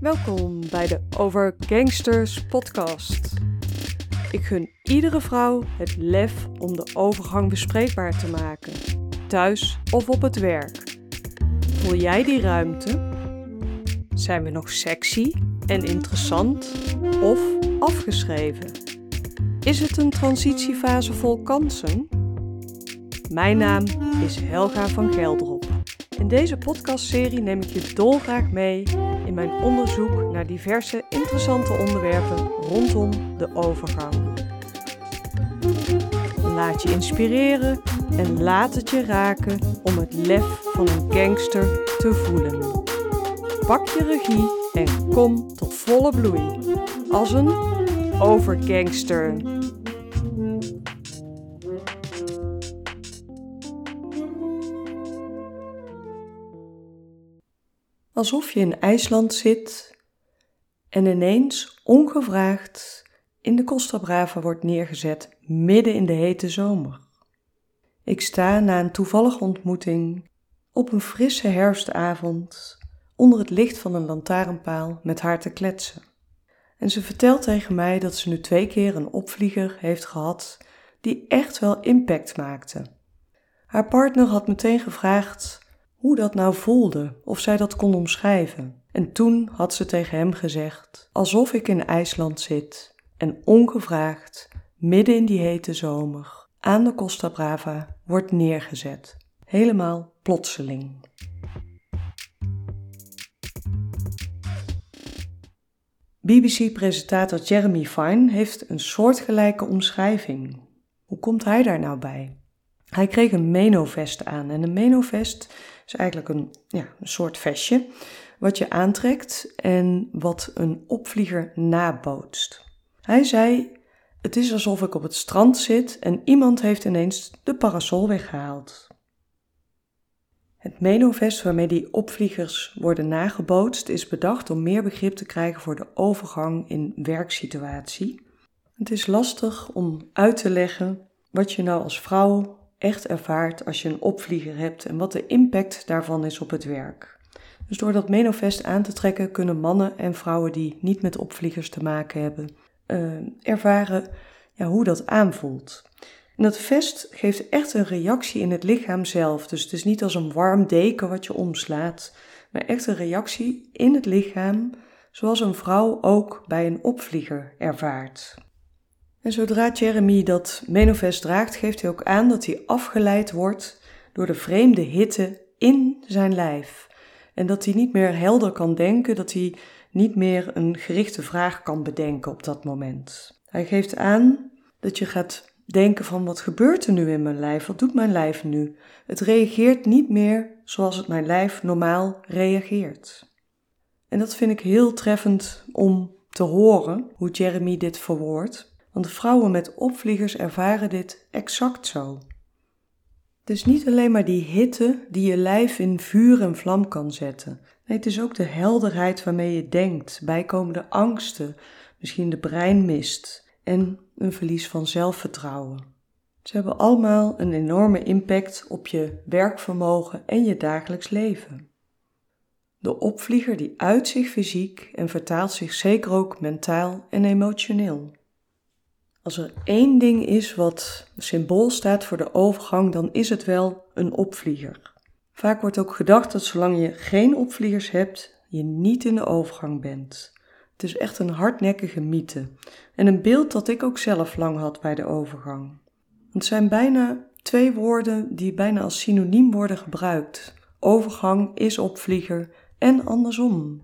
Welkom bij de Over Gangsters podcast. Ik gun iedere vrouw het lef om de overgang bespreekbaar te maken, thuis of op het werk. Voel jij die ruimte? Zijn we nog sexy en interessant of afgeschreven? Is het een transitiefase vol kansen? Mijn naam is Helga van Geldrop. In deze podcastserie neem ik je dolgraag mee in mijn onderzoek naar diverse interessante onderwerpen rondom de overgang. Laat je inspireren en laat het je raken om het lef van een gangster te voelen. Pak je regie en kom tot volle bloei als een overgangster. Alsof je in IJsland zit en ineens ongevraagd in de Costa Brava wordt neergezet midden in de hete zomer. Ik sta na een toevallige ontmoeting op een frisse herfstavond onder het licht van een lantaarnpaal met haar te kletsen. En ze vertelt tegen mij dat ze nu twee keer een opvlieger heeft gehad die echt wel impact maakte. Haar partner had meteen gevraagd hoe dat nou voelde, of zij dat kon omschrijven. En toen had ze tegen hem gezegd: alsof ik in IJsland zit en ongevraagd, midden in die hete zomer, aan de Costa Brava wordt neergezet. Helemaal plotseling. BBC-presentator Jeremy Fine heeft een soortgelijke omschrijving. Hoe komt hij daar nou bij? Hij kreeg een menovest aan en een menovest is eigenlijk een, ja, een soort vestje wat je aantrekt en wat een opvlieger nabootst. Hij zei: Het is alsof ik op het strand zit en iemand heeft ineens de parasol weggehaald. Het menovest waarmee die opvliegers worden nagebootst is bedacht om meer begrip te krijgen voor de overgang in werksituatie. Het is lastig om uit te leggen wat je nou als vrouw echt ervaart als je een opvlieger hebt en wat de impact daarvan is op het werk. Dus door dat menovest aan te trekken kunnen mannen en vrouwen die niet met opvliegers te maken hebben, uh, ervaren ja, hoe dat aanvoelt. En dat vest geeft echt een reactie in het lichaam zelf. Dus het is niet als een warm deken wat je omslaat, maar echt een reactie in het lichaam, zoals een vrouw ook bij een opvlieger ervaart. En zodra Jeremy dat menovest draagt, geeft hij ook aan dat hij afgeleid wordt door de vreemde hitte in zijn lijf. En dat hij niet meer helder kan denken, dat hij niet meer een gerichte vraag kan bedenken op dat moment. Hij geeft aan dat je gaat denken van wat gebeurt er nu in mijn lijf? Wat doet mijn lijf nu? Het reageert niet meer zoals het mijn lijf normaal reageert. En dat vind ik heel treffend om te horen hoe Jeremy dit verwoordt. Want vrouwen met opvliegers ervaren dit exact zo. Het is niet alleen maar die hitte die je lijf in vuur en vlam kan zetten. Nee, het is ook de helderheid waarmee je denkt, bijkomende angsten, misschien de breinmist en een verlies van zelfvertrouwen. Ze hebben allemaal een enorme impact op je werkvermogen en je dagelijks leven. De opvlieger die uit zich fysiek en vertaalt zich zeker ook mentaal en emotioneel. Als er één ding is wat symbool staat voor de overgang, dan is het wel een opvlieger. Vaak wordt ook gedacht dat zolang je geen opvliegers hebt, je niet in de overgang bent. Het is echt een hardnekkige mythe en een beeld dat ik ook zelf lang had bij de overgang. Het zijn bijna twee woorden die bijna als synoniem worden gebruikt. Overgang is opvlieger en andersom.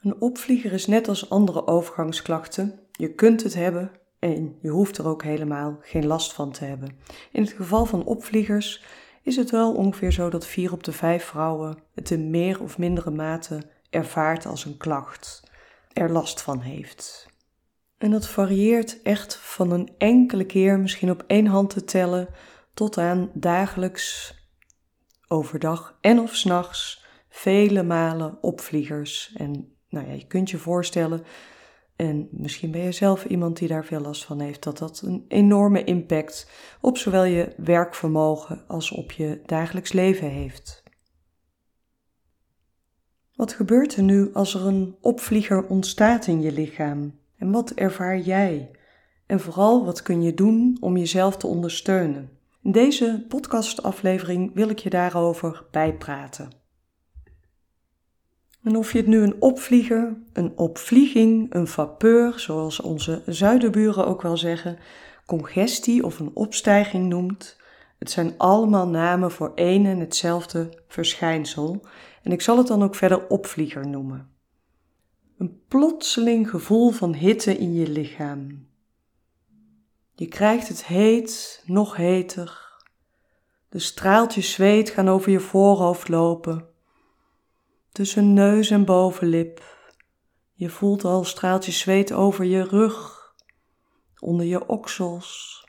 Een opvlieger is net als andere overgangsklachten. Je kunt het hebben en je hoeft er ook helemaal geen last van te hebben. In het geval van opvliegers is het wel ongeveer zo dat vier op de vijf vrouwen het in meer of mindere mate ervaart als een klacht, er last van heeft. En dat varieert echt van een enkele keer, misschien op één hand te tellen, tot aan dagelijks, overdag en of s'nachts, vele malen opvliegers. En nou ja, je kunt je voorstellen en misschien ben je zelf iemand die daar veel last van heeft, dat dat een enorme impact op zowel je werkvermogen als op je dagelijks leven heeft. Wat gebeurt er nu als er een opvlieger ontstaat in je lichaam? En wat ervaar jij? En vooral, wat kun je doen om jezelf te ondersteunen? In deze podcastaflevering wil ik je daarover bijpraten. En of je het nu een opvlieger, een opvlieging, een vapeur, zoals onze zuiderburen ook wel zeggen, congestie of een opstijging noemt, het zijn allemaal namen voor één en hetzelfde verschijnsel en ik zal het dan ook verder opvlieger noemen. Een plotseling gevoel van hitte in je lichaam. Je krijgt het heet, nog heter. De straaltjes zweet gaan over je voorhoofd lopen. Tussen neus en bovenlip. Je voelt al straaltjes zweet over je rug, onder je oksels,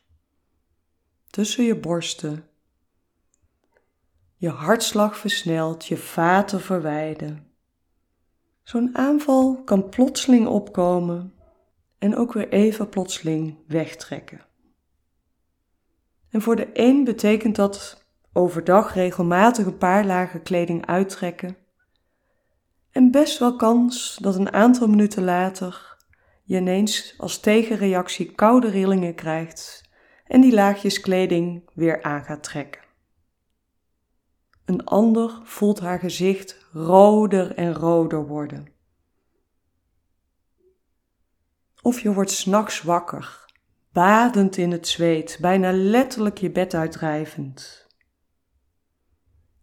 tussen je borsten. Je hartslag versnelt, je vaten verwijden. Zo'n aanval kan plotseling opkomen en ook weer even plotseling wegtrekken. En voor de een betekent dat overdag regelmatig een paar lagen kleding uittrekken. En best wel kans dat een aantal minuten later je ineens als tegenreactie koude rillingen krijgt en die laagjes kleding weer aan gaat trekken. Een ander voelt haar gezicht roder en roder worden. Of je wordt s'nachts wakker, badend in het zweet, bijna letterlijk je bed uitdrijvend.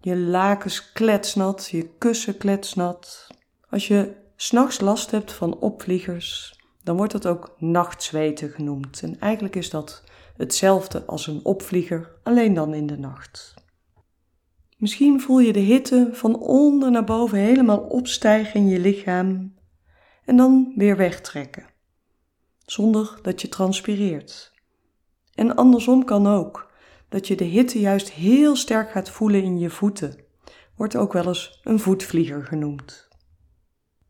Je lakens kletsnat, je kussen kletsnat. Als je s'nachts last hebt van opvliegers, dan wordt dat ook nachtzweten genoemd. En eigenlijk is dat hetzelfde als een opvlieger, alleen dan in de nacht. Misschien voel je de hitte van onder naar boven helemaal opstijgen in je lichaam en dan weer wegtrekken, zonder dat je transpireert. En andersom kan ook, dat je de hitte juist heel sterk gaat voelen in je voeten, wordt ook wel eens een voetvlieger genoemd.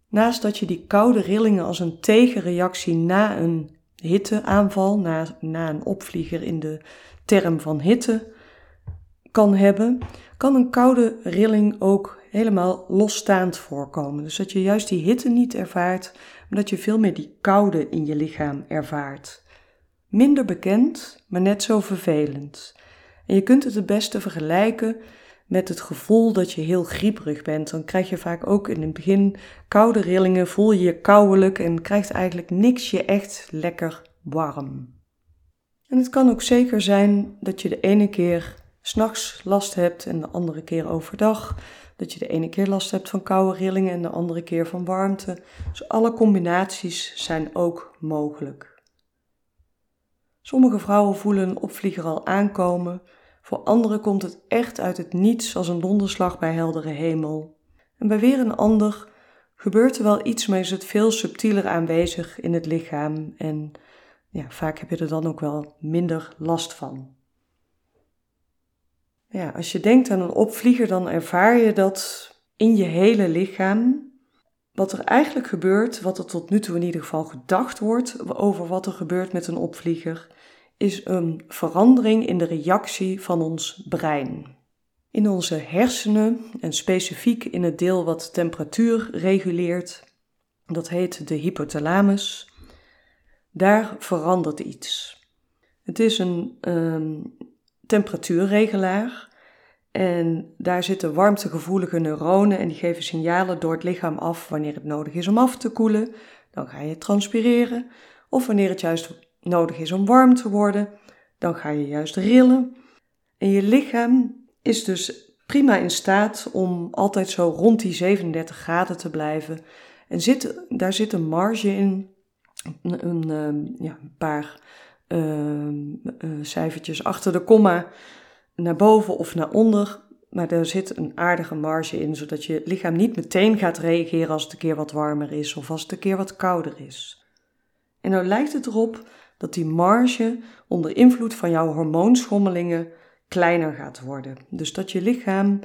Naast dat je die koude rillingen als een tegenreactie na een hitteaanval, na, na een opvlieger in de term van hitte, kan hebben, kan een koude rilling ook helemaal losstaand voorkomen. Dus dat je juist die hitte niet ervaart, maar dat je veel meer die koude in je lichaam ervaart. Minder bekend, maar net zo vervelend. En je kunt het het beste vergelijken met het gevoel dat je heel grieperig bent. Dan krijg je vaak ook in het begin koude rillingen, voel je je koudelijk en krijgt eigenlijk niks je echt lekker warm. En het kan ook zeker zijn dat je de ene keer s'nachts last hebt en de andere keer overdag. Dat je de ene keer last hebt van koude rillingen en de andere keer van warmte. Dus alle combinaties zijn ook mogelijk. Sommige vrouwen voelen een opvlieger al aankomen. Voor anderen komt het echt uit het niets als een donderslag bij heldere hemel. En bij weer een ander gebeurt er wel iets, maar is het veel subtieler aanwezig in het lichaam. En ja, vaak heb je er dan ook wel minder last van. Ja, als je denkt aan een opvlieger, dan ervaar je dat in je hele lichaam. Wat er eigenlijk gebeurt, wat er tot nu toe in ieder geval gedacht wordt over wat er gebeurt met een opvlieger, is een verandering in de reactie van ons brein. In onze hersenen, en specifiek in het deel wat temperatuur reguleert, dat heet de hypothalamus, daar verandert iets. Het is een um, temperatuurregelaar. En daar zitten warmtegevoelige neuronen en die geven signalen door het lichaam af wanneer het nodig is om af te koelen. Dan ga je transpireren. Of wanneer het juist nodig is om warm te worden, dan ga je juist rillen. En je lichaam is dus prima in staat om altijd zo rond die 37 graden te blijven. En zit, daar zit een marge in, een, ehm, ja, een paar uh, cijfertjes achter de komma naar boven of naar onder. Maar er zit een aardige marge in, zodat je lichaam niet meteen gaat reageren als het een keer wat warmer is of als het een keer wat kouder is. En nou lijkt het erop dat die marge onder invloed van jouw hormoonschommelingen kleiner gaat worden. Dus dat je lichaam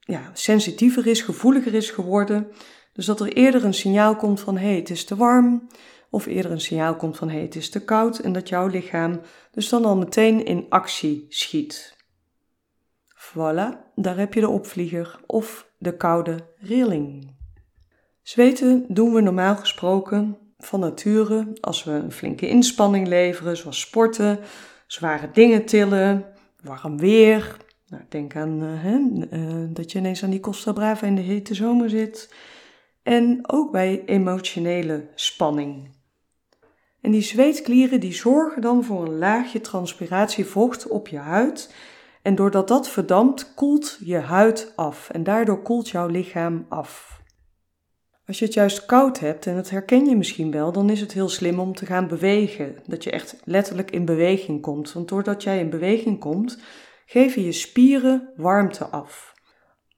ja, sensitiever is, gevoeliger is geworden. Dus dat er eerder een signaal komt van hé, hey, het is te warm of eerder een signaal komt van hé, het is te koud en dat jouw lichaam dus dan al meteen in actie schiet. Voilà, daar heb je de opvlieger of de koude rilling. Zweten doen we normaal gesproken van nature als we een flinke inspanning leveren, zoals sporten, zware dingen tillen, warm weer. Nou, denk aan uh, hè, uh, dat je ineens aan die Costa Brava in de hete zomer zit. En ook bij emotionele spanning. En die zweetklieren die zorgen dan voor een laagje transpiratievocht op je huid. En doordat dat verdampt, koelt je huid af. En daardoor koelt jouw lichaam af. Als je het juist koud hebt, en dat herken je misschien wel, dan is het heel slim om te gaan bewegen. Dat je echt letterlijk in beweging komt. Want doordat jij in beweging komt, geven je spieren warmte af.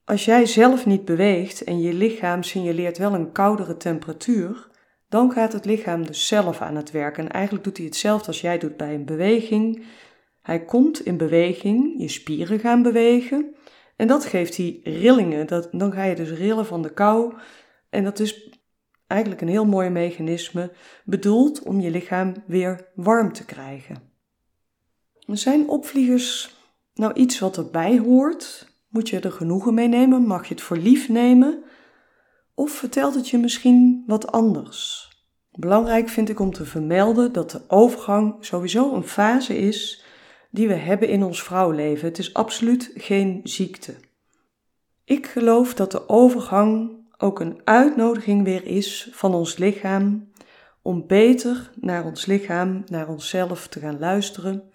Als jij zelf niet beweegt en je lichaam signaleert wel een koudere temperatuur, dan gaat het lichaam dus zelf aan het werk. En eigenlijk doet hij hetzelfde als jij doet bij een beweging. Hij komt in beweging, je spieren gaan bewegen. En dat geeft die rillingen. Dat, dan ga je dus rillen van de kou. En dat is eigenlijk een heel mooi mechanisme, bedoeld om je lichaam weer warm te krijgen. Zijn opvliegers nou iets wat erbij hoort? Moet je er genoegen mee nemen? Mag je het voor lief nemen? Of vertelt het je misschien wat anders? Belangrijk vind ik om te vermelden dat de overgang sowieso een fase is die we hebben in ons vrouwleven. Het is absoluut geen ziekte. Ik geloof dat de overgang ook een uitnodiging weer is van ons lichaam om beter naar ons lichaam, naar onszelf te gaan luisteren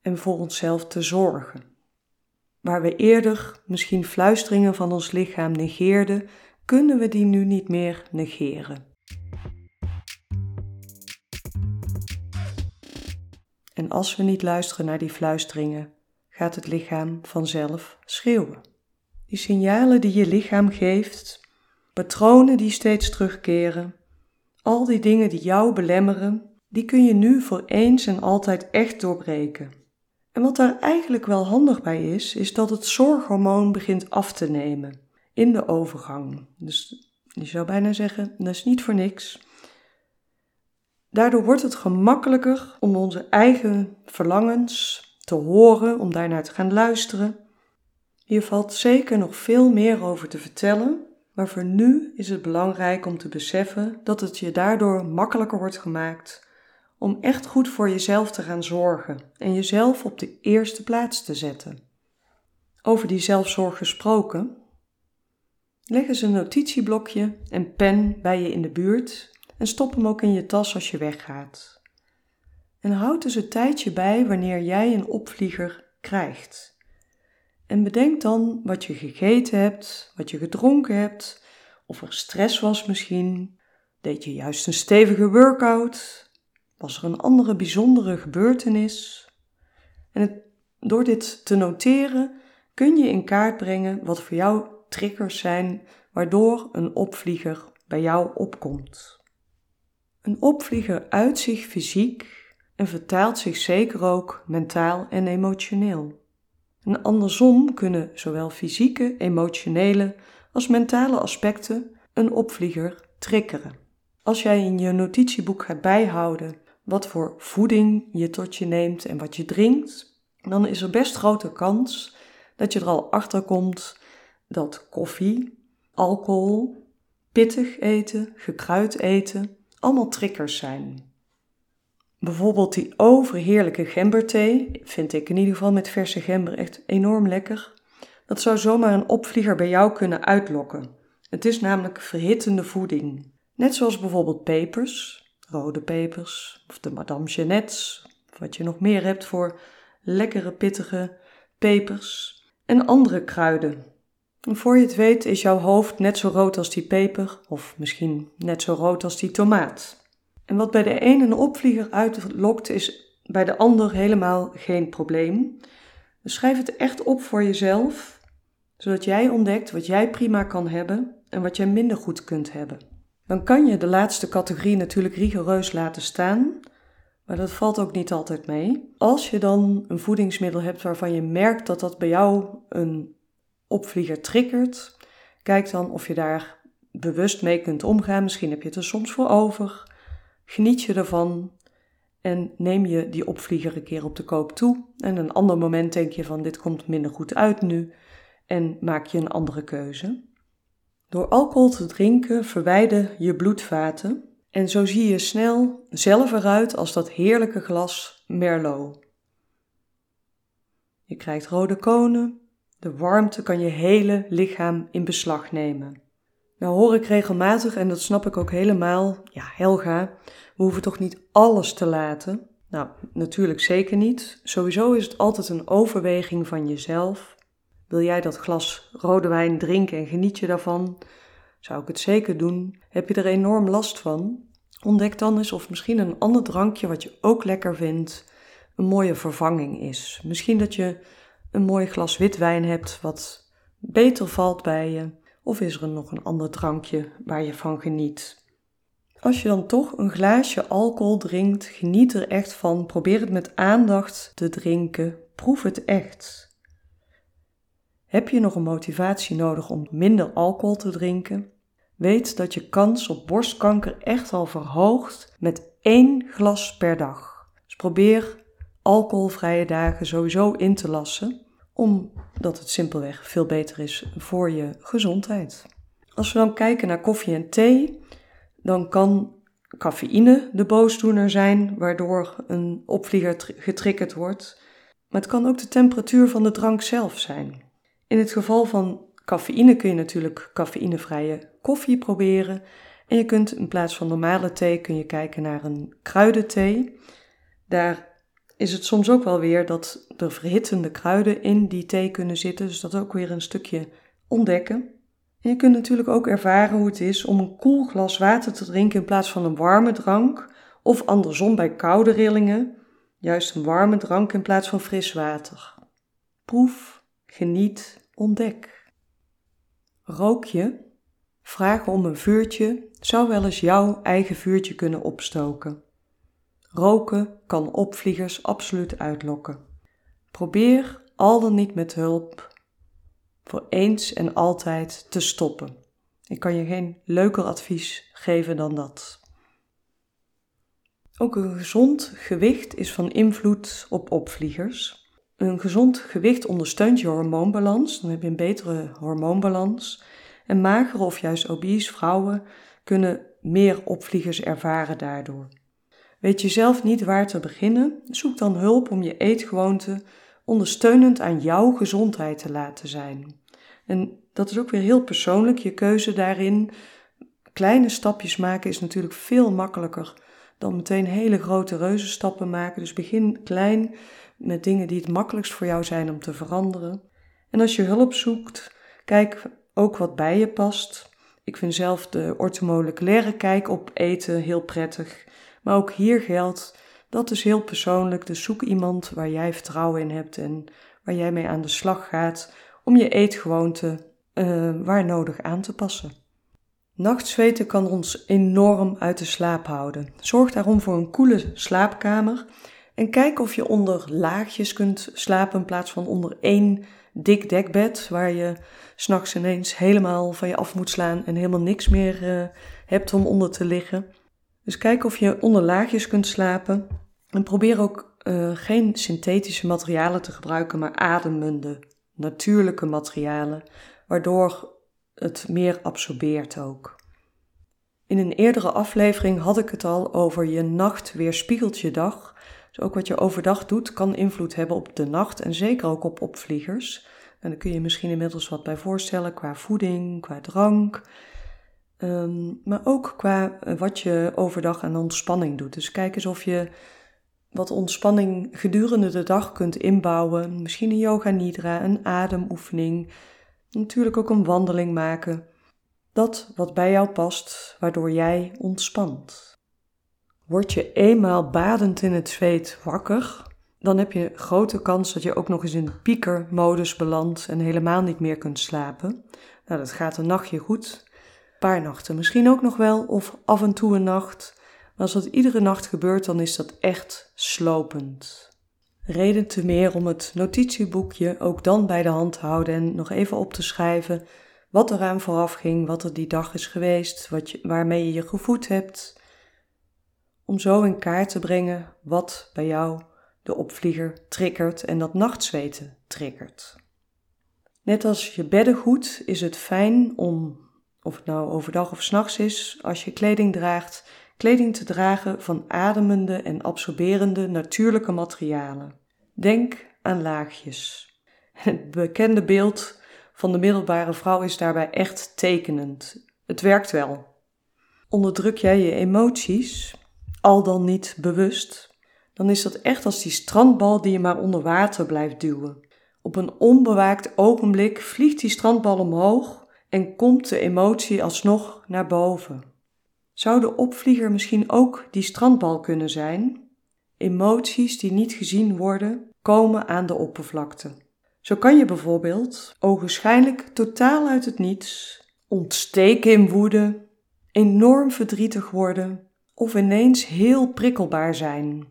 en voor onszelf te zorgen. Waar we eerder misschien fluisteringen van ons lichaam negeerden, kunnen we die nu niet meer negeren. En als we niet luisteren naar die fluisteringen, gaat het lichaam vanzelf schreeuwen. Die signalen die je lichaam geeft, patronen die steeds terugkeren, al die dingen die jou belemmeren, die kun je nu voor eens en altijd echt doorbreken. En wat daar eigenlijk wel handig bij is, is dat het zorghormoon begint af te nemen in de overgang. Dus je zou bijna zeggen, dat is niet voor niks. Daardoor wordt het gemakkelijker om onze eigen verlangens te horen, om daarnaar te gaan luisteren. Hier valt zeker nog veel meer over te vertellen, maar voor nu is het belangrijk om te beseffen dat het je daardoor makkelijker wordt gemaakt om echt goed voor jezelf te gaan zorgen en jezelf op de eerste plaats te zetten. Over die zelfzorg gesproken, leg eens een notitieblokje en pen bij je in de buurt en stop hem ook in je tas als je weggaat. En houd dus een tijdje bij wanneer jij een opvlieger krijgt. En bedenk dan wat je gegeten hebt, wat je gedronken hebt, of er stress was misschien. Deed je juist een stevige workout? Was er een andere bijzondere gebeurtenis? En door dit te noteren kun je in kaart brengen wat voor jou triggers zijn waardoor een opvlieger bij jou opkomt. Een opvlieger uit zich fysiek en vertaalt zich zeker ook mentaal en emotioneel. En andersom kunnen zowel fysieke, emotionele als mentale aspecten een opvlieger triggeren. Als jij in je notitieboek gaat bijhouden wat voor voeding je tot je neemt en wat je drinkt, dan is er best grote kans dat je er al achter komt dat koffie, alcohol, pittig eten, gekruid eten allemaal triggers zijn. Bijvoorbeeld die overheerlijke gemberthee, vind ik in ieder geval met verse gember echt enorm lekker. Dat zou zomaar een opvlieger bij jou kunnen uitlokken. Het is namelijk verhittende voeding. Net zoals bijvoorbeeld pepers, rode pepers of de Madame Jeanette's, of wat je nog meer hebt voor lekkere pittige pepers en andere kruiden. En voor je het weet is jouw hoofd net zo rood als die peper of misschien net zo rood als die tomaat. En wat bij de een een opvlieger uitlokt is bij de ander helemaal geen probleem. Dus schrijf het echt op voor jezelf, zodat jij ontdekt wat jij prima kan hebben en wat jij minder goed kunt hebben. Dan kan je de laatste categorie natuurlijk rigoureus laten staan, maar dat valt ook niet altijd mee. Als je dan een voedingsmiddel hebt waarvan je merkt dat dat bij jou een opvlieger triggert, kijk dan of je daar bewust mee kunt omgaan. Misschien heb je het er soms voor over. Geniet je ervan en neem je die opvlieger een keer op de koop toe. En een ander moment denk je van dit komt minder goed uit nu en maak je een andere keuze. Door alcohol te drinken verwijden je bloedvaten en zo zie je snel zelf eruit als dat heerlijke glas Merlot. Je krijgt rode konen, de warmte kan je hele lichaam in beslag nemen. Nou hoor ik regelmatig, en dat snap ik ook helemaal, ja Helga, we hoeven toch niet alles te laten? Nou, natuurlijk zeker niet. Sowieso is het altijd een overweging van jezelf. Wil jij dat glas rode wijn drinken en geniet je daarvan? Zou ik het zeker doen. Heb je er enorm last van? Ontdek dan eens of misschien een ander drankje wat je ook lekker vindt een mooie vervanging is. Misschien dat je een mooi glas witwijn hebt wat beter valt bij je. Of is er nog een ander drankje waar je van geniet? Als je dan toch een glaasje alcohol drinkt, geniet er echt van. Probeer het met aandacht te drinken. Proef het echt. Heb je nog een motivatie nodig om minder alcohol te drinken? Weet dat je kans op borstkanker echt al verhoogt met één glas per dag. Dus probeer alcoholvrije dagen sowieso in te lassen, omdat het simpelweg veel beter is voor je gezondheid. Als we dan kijken naar koffie en thee, dan kan cafeïne de boosdoener zijn, waardoor een opvlieger getriggerd wordt. Maar het kan ook de temperatuur van de drank zelf zijn. In het geval van cafeïne kun je natuurlijk cafeïnevrije koffie proberen. En je kunt in plaats van normale thee kun je kijken naar een kruidenthee. Daar is het soms ook wel weer dat er verhittende kruiden in die thee kunnen zitten. Dus dat ook weer een stukje ontdekken. En je kunt natuurlijk ook ervaren hoe het is om een koel glas water te drinken in plaats van een warme drank. Of andersom bij koude rillingen, juist een warme drank in plaats van fris water. Proef, geniet, ontdek. Rook je? Vragen om een vuurtje zou wel eens jouw eigen vuurtje kunnen opstoken. Roken kan opvliegers absoluut uitlokken. Probeer al dan niet met hulp voor eens en altijd te stoppen. Ik kan je geen leuker advies geven dan dat. Ook een gezond gewicht is van invloed op opvliegers. Een gezond gewicht ondersteunt je hormoonbalans, dan heb je een betere hormoonbalans. En magere of juist obese vrouwen kunnen meer opvliegers ervaren daardoor. Weet je zelf niet waar te beginnen? Zoek dan hulp om je eetgewoonte ondersteunend aan jouw gezondheid te laten zijn. En dat is ook weer heel persoonlijk, je keuze daarin. Kleine stapjes maken is natuurlijk veel makkelijker dan meteen hele grote reuzenstappen maken. Dus begin klein met dingen die het makkelijkst voor jou zijn om te veranderen. En als je hulp zoekt, kijk ook wat bij je past. Ik vind zelf de ortomoleculaire kijk op eten heel prettig. Maar ook hier geldt, dat is heel persoonlijk. Dus zoek iemand waar jij vertrouwen in hebt en waar jij mee aan de slag gaat om je eetgewoonte uh, waar nodig aan te passen. Nachtzweten kan ons enorm uit de slaap houden. Zorg daarom voor een koele slaapkamer en kijk of je onder laagjes kunt slapen in plaats van onder één dik dekbed waar je s'nachts ineens helemaal van je af moet slaan en helemaal niks meer uh, hebt om onder te liggen. Dus kijk of je onder laagjes kunt slapen. En probeer ook uh, geen synthetische materialen te gebruiken, maar ademende, natuurlijke materialen, waardoor het meer absorbeert ook. In een eerdere aflevering had ik het al over je nacht weerspiegelt je dag. Dus ook wat je overdag doet kan invloed hebben op de nacht en zeker ook op opvliegers. En daar kun je misschien inmiddels wat bij voorstellen qua voeding, qua drank. Ehm, maar ook qua eh, wat je overdag aan ontspanning doet. Dus kijk eens of je wat ontspanning gedurende de dag kunt inbouwen. Misschien een yoga nidra, een ademoefening. Natuurlijk ook een wandeling maken. Dat wat bij jou past, waardoor jij ontspant. Word je eenmaal badend in het zweet wakker, dan heb je grote kans dat je ook nog eens in piekermodus belandt en helemaal niet meer kunt slapen. Nou, dat gaat een nachtje goed, nachten misschien ook nog wel, of af en toe een nacht. Maar als dat iedere nacht gebeurt, dan is dat echt slopend. Reden te meer om het notitieboekje ook dan bij de hand te houden en nog even op te schrijven wat eraan vooraf ging, wat er die dag is geweest, wat je, waarmee je je gevoed hebt. Om zo in kaart te brengen wat bij jou de opvlieger triggert en dat nachtzweten triggert. Net als je beddengoed is het fijn om of het nou overdag of s'nachts is, als je kleding draagt, kleding te dragen van ademende en absorberende natuurlijke materialen. Denk aan laagjes. Het bekende beeld van de middelbare vrouw is daarbij echt tekenend. Het werkt wel. Onderdruk jij je emoties, al dan niet bewust, dan is dat echt als die strandbal die je maar onder water blijft duwen. Op een onbewaakt ogenblik vliegt die strandbal omhoog en komt de emotie alsnog naar boven. Zou de opvlieger misschien ook die strandbal kunnen zijn? Emoties die niet gezien worden, komen aan de oppervlakte. Zo kan je bijvoorbeeld ogenschijnlijk totaal uit het niets ontsteken in woede, enorm verdrietig worden of ineens heel prikkelbaar zijn.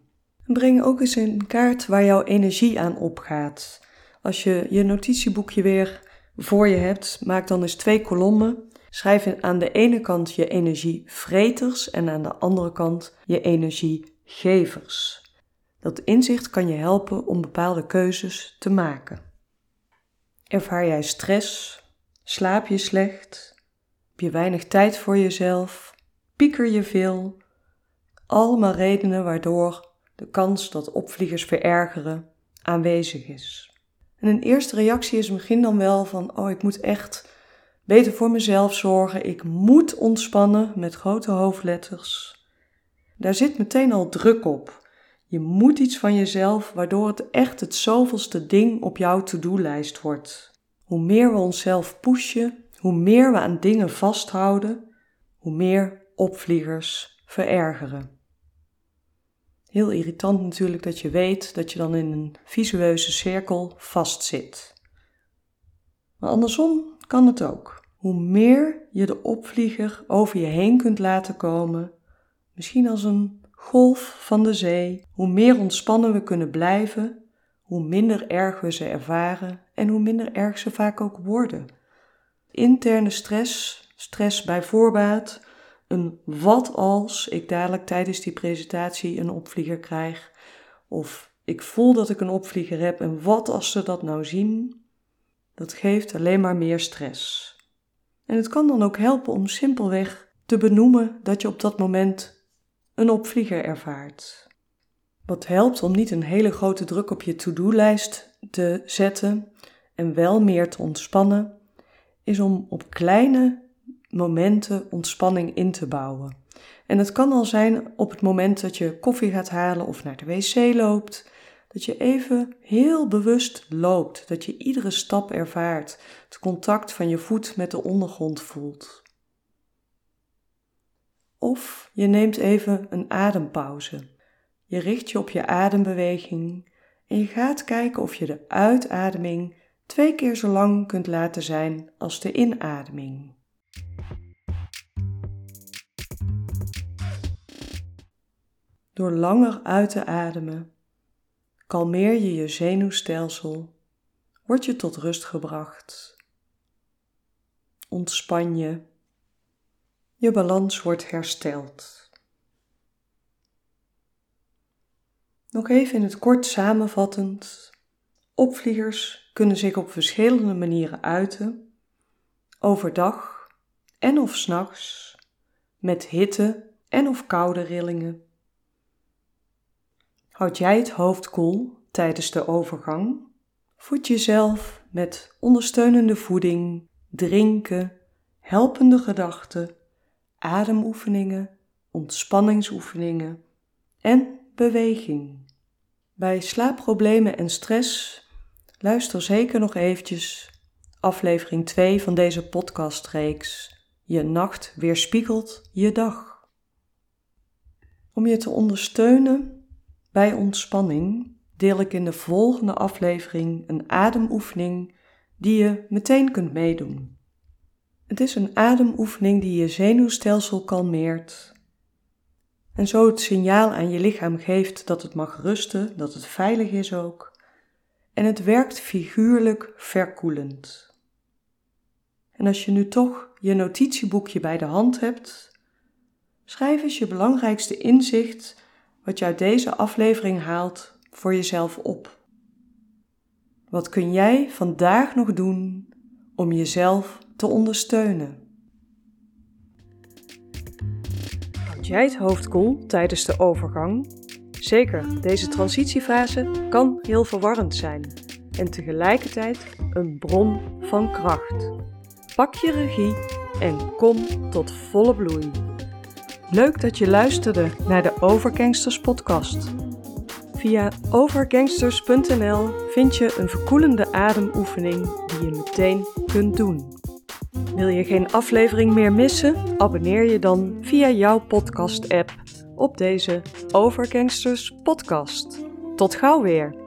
breng ook eens een kaart waar jouw energie aan opgaat. Als je je notitieboekje weer voor je hebt, maak dan eens twee kolommen. Schrijf aan de ene kant je energievreters en aan de andere kant je energiegevers. Dat inzicht kan je helpen om bepaalde keuzes te maken. Ervaar jij stress? Slaap je slecht? Heb je weinig tijd voor jezelf? Pieker je veel? Allemaal redenen waardoor de kans dat opvliegers verergeren aanwezig is. En een eerste reactie is misschien dan wel van: oh, ik moet echt beter voor mezelf zorgen. Ik moet ontspannen met grote hoofdletters. Daar zit meteen al druk op. Je moet iets van jezelf, waardoor het echt het zoveelste ding op jouw to-do-lijst wordt. Hoe meer we onszelf pushen, hoe meer we aan dingen vasthouden, hoe meer opvliegers verergeren. Heel irritant natuurlijk dat je weet dat je dan in een visueuze cirkel vastzit. Maar andersom kan het ook. Hoe meer je de opvlieger over je heen kunt laten komen, misschien als een golf van de zee, hoe meer ontspannen we kunnen blijven, hoe minder erg we ze ervaren en hoe minder erg ze vaak ook worden. Interne stress, stress bij voorbaat, een wat als ik dadelijk tijdens die presentatie een opvlieger krijg, of ik voel dat ik een opvlieger heb en wat als ze dat nou zien, dat geeft alleen maar meer stress. En het kan dan ook helpen om simpelweg te benoemen dat je op dat moment een opvlieger ervaart. Wat helpt om niet een hele grote druk op je to-do-lijst te zetten en wel meer te ontspannen, is om op kleine momenten ontspanning in te bouwen. En het kan al zijn op het moment dat je koffie gaat halen of naar de wc loopt, dat je even heel bewust loopt, dat je iedere stap ervaart, het contact van je voet met de ondergrond voelt. Of je neemt even een adempauze. Je richt je op je adembeweging en je gaat kijken of je de uitademing twee keer zo lang kunt laten zijn als de inademing. Door langer uit te ademen, kalmeer je je zenuwstelsel, word je tot rust gebracht, ontspan je, je balans wordt hersteld. Nog even in het kort samenvattend. Opvliegers kunnen zich op verschillende manieren uiten, overdag en of s'nachts, met hitte en of koude rillingen Houd jij het hoofd koel tijdens de overgang? Voed jezelf met ondersteunende voeding, drinken, helpende gedachten, ademoefeningen, ontspanningsoefeningen en beweging. Bij slaapproblemen en stress luister zeker nog eventjes aflevering 2 van deze podcastreeks. Je nacht weerspiegelt je dag. Om je te ondersteunen bij ontspanning deel ik in de volgende aflevering een ademoefening die je meteen kunt meedoen. Het is een ademoefening die je zenuwstelsel kalmeert en zo het signaal aan je lichaam geeft dat het mag rusten, dat het veilig is ook. En het werkt figuurlijk verkoelend. En als je nu toch je notitieboekje bij de hand hebt, schrijf eens je belangrijkste inzicht wat je uit deze aflevering haalt voor jezelf op. Wat kun jij vandaag nog doen om jezelf te ondersteunen? Houd jij het hoofd koel tijdens de overgang? Zeker, deze transitiefase kan heel verwarrend zijn en tegelijkertijd een bron van kracht. Pak je regie en kom tot volle bloei. Leuk dat je luisterde naar de Overgangsters podcast. Via overgangsters.nl vind je een verkoelende ademoefening die je meteen kunt doen. Wil je geen aflevering meer missen? Abonneer je dan via jouw podcast-app op deze Overgangsters podcast. Tot gauw weer!